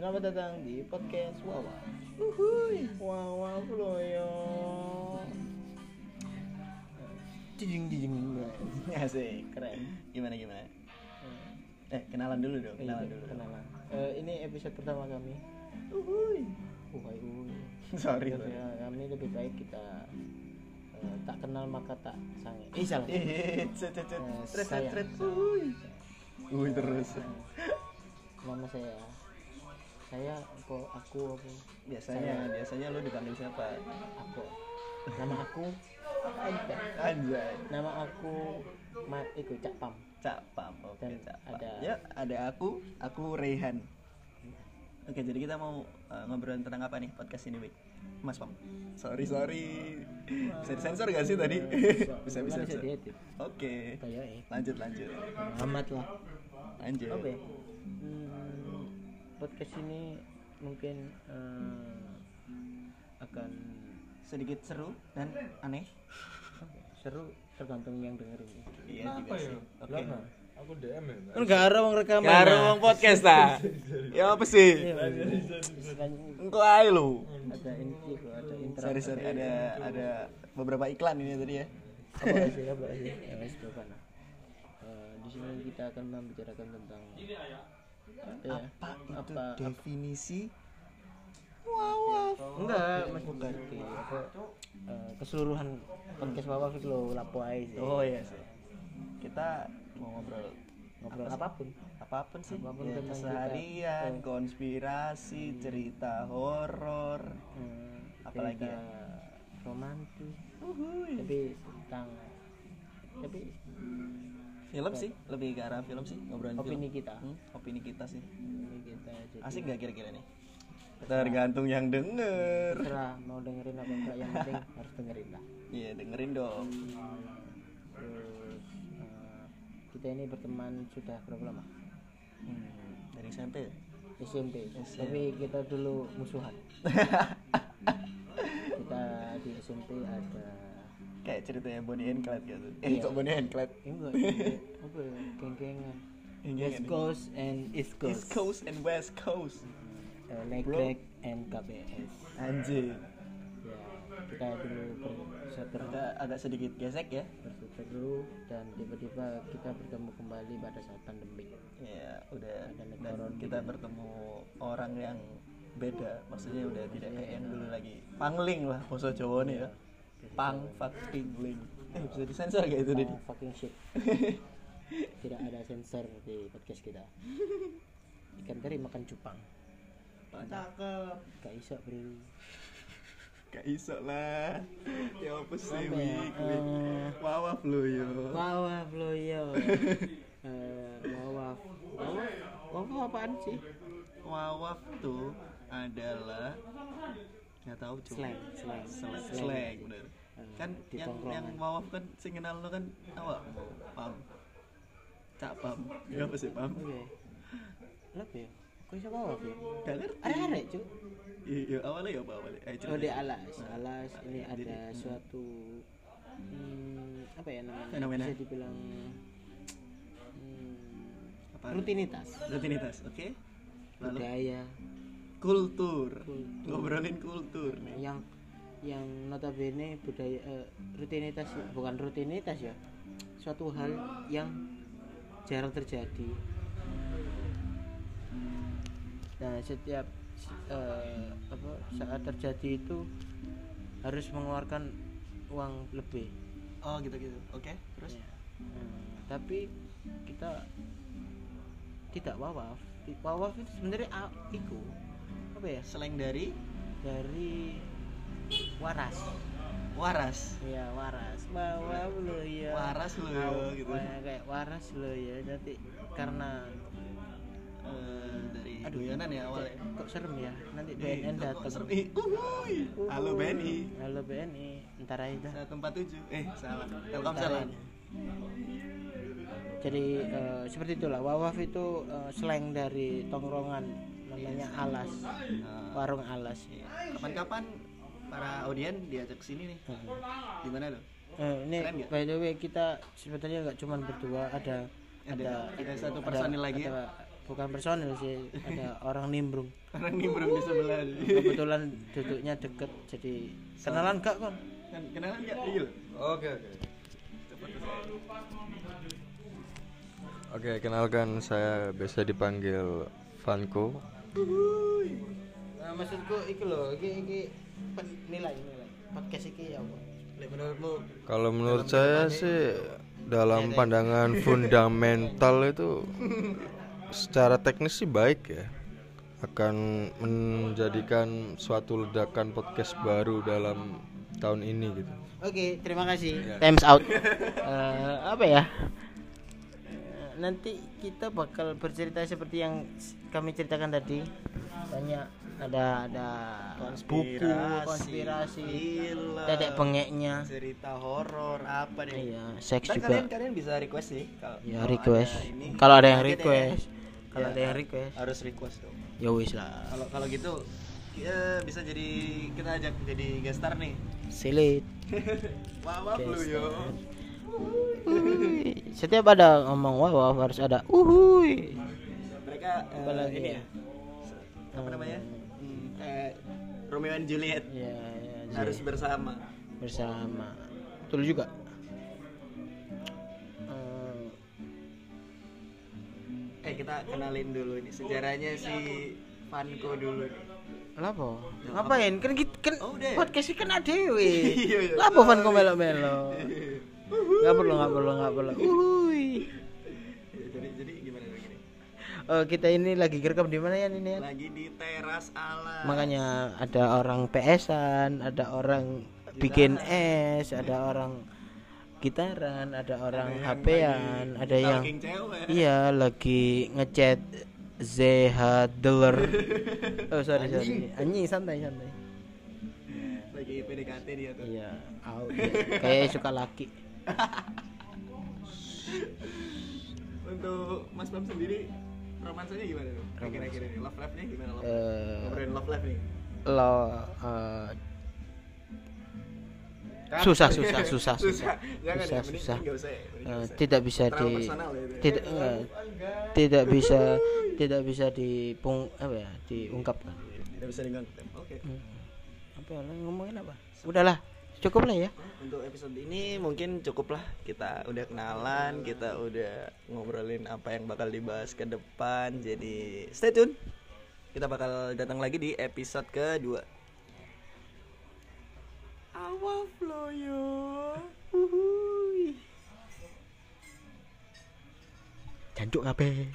Selamat datang di podcast Wawa. Uhuy, Wawa Floyo. Jijing jijing Asik, keren. Gimana gimana? Eh, kenalan dulu dong, kenalan Iya, dulu. kenalan. Eh, ini episode pertama kami. Uhuy. Uhuy. Sorry. Ya, kami lebih baik kita tak kenal maka tak sange. Eh salah. Eh. Eh, tret. Uhuy. Uhuy terus. Nama saya. Saya aku aku Biasanya biasanya lu dipanggil siapa? aku. Nama aku. Anjay. Nama aku Ma Iku Cak Pam. Cak Pam, oke Dan Cak Pam. ada- Ya, ada aku, aku Rehan. Oke, jadi kita mau uh, ngobrol tentang apa nih podcast ini, Wik? Mas Pam. Sorry, sorry. Bisa disensor gak sih tadi? bisa bisa. Bisa. Oke. Eh. Lanjut, lanjut. Amat lah. Lanjut. Oke. Hmm, podcast ini mungkin eh, akan Sedikit seru dan aneh. seru tergantung yang dengerin. Iya juga sih. Oke. Kenapa? Aku DM ya. Mas? Enggak ada wong rekaman. Karo wong podcast ta. Ya apa sih? Selain Engko ae lu. ada ada intro. Sorry, sorry ada ada beberapa iklan ini tadi ya. Apa sih? Apa sih? Ya nah. Eh, di sini kita akan membicarakan tentang apa ya? Apa itu Apa, definisi Wow, enggak mas bukan eh, keseluruhan podcast Wawa itu lo lapo aja sih. Oh iya sih. Kita mau ngobrol ngobrol apa apa pun apa pun sih. Apa pun Ya, keseharian, kita. konspirasi, cerita horor. Hmm, Apalagi cerita ya? romantis Uhuy. tapi tentang tapi Film sih, lebih ke arah film sih, ngobrolin opini film. kita Hmm, opini kita sih. ini kita jadi Asik gak kira-kira nih? Tergantung yang denger. terserah mau dengerin apa enggak yang penting harus dengerin lah Iya, dengerin dong. terus eh, kita ini berteman sudah berapa lama Hmm, dari SMP. ya? SMP SMP. tapi kita dulu musuhan kita di SMP ada Kayak ceritanya Bonnie and Clyde gitu. Eh, Iya. kok Bonnie and Clyde? Enggak apa ya geng-gengan West. Coast and East Coast, East Coast and West Coast. Eh, Negrek and KBS Anjir. Kita dulu berseteru Agak, agak sedikit gesek ya. berseteru dan tiba-tiba kita bertemu kembali pada saat pandemi Ya, udah Ada dan kita bertemu orang yang beda. Maksudnya udah tidak kayak yang dulu lagi. Pangling lah bahasa Jawa nih ya. Pang fucking ling. Eh, bisa disensor gak itu tadi? Oh, fucking shit tidak ada sensor di podcast kita ikan kari makan cupang Cakep. gak iso bro Gak iso lah. Ya apa sih, Apa ya? Wik. Eh. Wawaf lu yo. wawa bloyo Eh, wawa wawa wawa apaan sih Wawaf tuh adalah nggak tahu coba. slang slang slang, slang bener. Eh, kan yang yang wawaf kan sing kenal lo kan awak pam cak pam ya apa sih pam oke apa bisa wawa ya gak ngerti. Ada cuy iya awalnya ya apa awalnya eh, Oh di alas, alas. ini Jadi, ada suatu hmm, apa ya namanya? Fenomena. Bisa dibilang hmm, Apa? rutinitas, rutinitas oke. Lalu? Budaya. Kultur. Kultur. ngobrolin kultur yang yang notabene budaya eh, rutinitas bukan rutinitas ya, suatu hal yang jarang terjadi. Nah setiap eh, apa saat terjadi itu harus mengeluarkan uang lebih. oh gitu gitu oke terus? Ya. Hmm, tapi kita tidak wawaf. Wawaf itu sebenarnya a- iku apa ya? Selain dari? Dari waras. Waras. Ya waras. Wawaf lo ya. Waras lo ya, gitu. kayak- waras lo ya. Nanti karena Aduh. doyanan ya awalnya. Kok serem ya? Nanti BNN datang serem? Ih, uhuy. halo BNI halo BNI ntar aja dah. satu empat tujuh. Eh salah. Telkomsel jadi eh, seperti itulah. Wawaf itu eh, slang dari tongkrongan namanya alas. Nah, warung alas. Iya. kapan-kapan para audien diajak ke sini nih. Gimana tuh? Eh, ini Keren by the way kita sebenarnya nggak cuma berdua. Ada ada ada satu personil lagi ya? Bukan personil sih ada orang nimbrung. Orang nimbrung di sebelah kebetulan duduknya deket jadi kenalan gak kon? Kan kenalan nggak iya. Oke oke. Oke, kenalkan saya biasa dipanggil Vanko. nah, maksudku iki loh iki iki nilai nilai podcast iki ya apa Lek menurutmu? Kalau menurut saya sih dalam pandangan fundamental itu secara teknis sih baik ya. Akan menjadikan suatu ledakan podcast baru dalam tahun ini gitu. Oke, terima kasih. Times out. Eh, apa ya? Eh, Nanti kita bakal bercerita seperti yang kami ceritakan tadi. Banyak ada ada buku konspirasi, film, dedek bengeknya. cerita horor apa deh Iya, seks juga. kalian kalian bisa request sih kalau Ya request. Kalau ada yang ya. Kalau Ya, ada yang request, harus request dong ya wis lah. kalau kalau gitu ya bisa jadi kita ajak jadi guest star nih Silit. wah lu yo Uhuy. Setiap ada ngomong wow harus ada uhuy. mereka eh, lagi ini ya? apa namanya hmm, kayak Romeo and Juliet Ya, ya, harus bersama bersama. Betul juga. Kita kenalin dulu nih sejarahnya si Vanko dulu nih Lapo? Ngapain? Kan kita kan Oh, podcast kan. Iya, iya. Lapo fan kok melo-melo? Enggak perlu, enggak perlu, enggak perlu. Uhuy. jadi jadi gimana lagi nih Oh, kita ini lagi rekam di mana ya ini ya? lagi di teras alam Makanya ada orang PS-an, ada orang bikin es, ada orang gitaran, ada orang HP-an, ada yang cewek Iya, lagi ngechat ZH Dealer. Oh, sorry, sorry. Anjing santai, santai. lagi PDKT dia tuh Iya, au. Kayak suka laki. untuk Mas Bam sendiri romansanya gimana tuh akhir-akhir ini love life nya gimana love ngobrolin love life nih lo eh, susah, susah, susah, susah. jangan Susah, ya susah. nggak usah ya. Nggak Eh, usah. tidak bisa Terlalu di ya tidak eh, tidak bisa tidak bisa dipung apa ya diungkapkan. Tidak bisa diganggu oke. Hmm. apa ya, ngomongin apa? Udahlah cukup lah ya. Untuk episode ini mungkin cukup lah kita udah kenalan kita udah ngobrolin apa yang bakal dibahas ke depan. Jadi stay tune. Kita bakal datang lagi di episode kedua awal floyo jancuk kabeh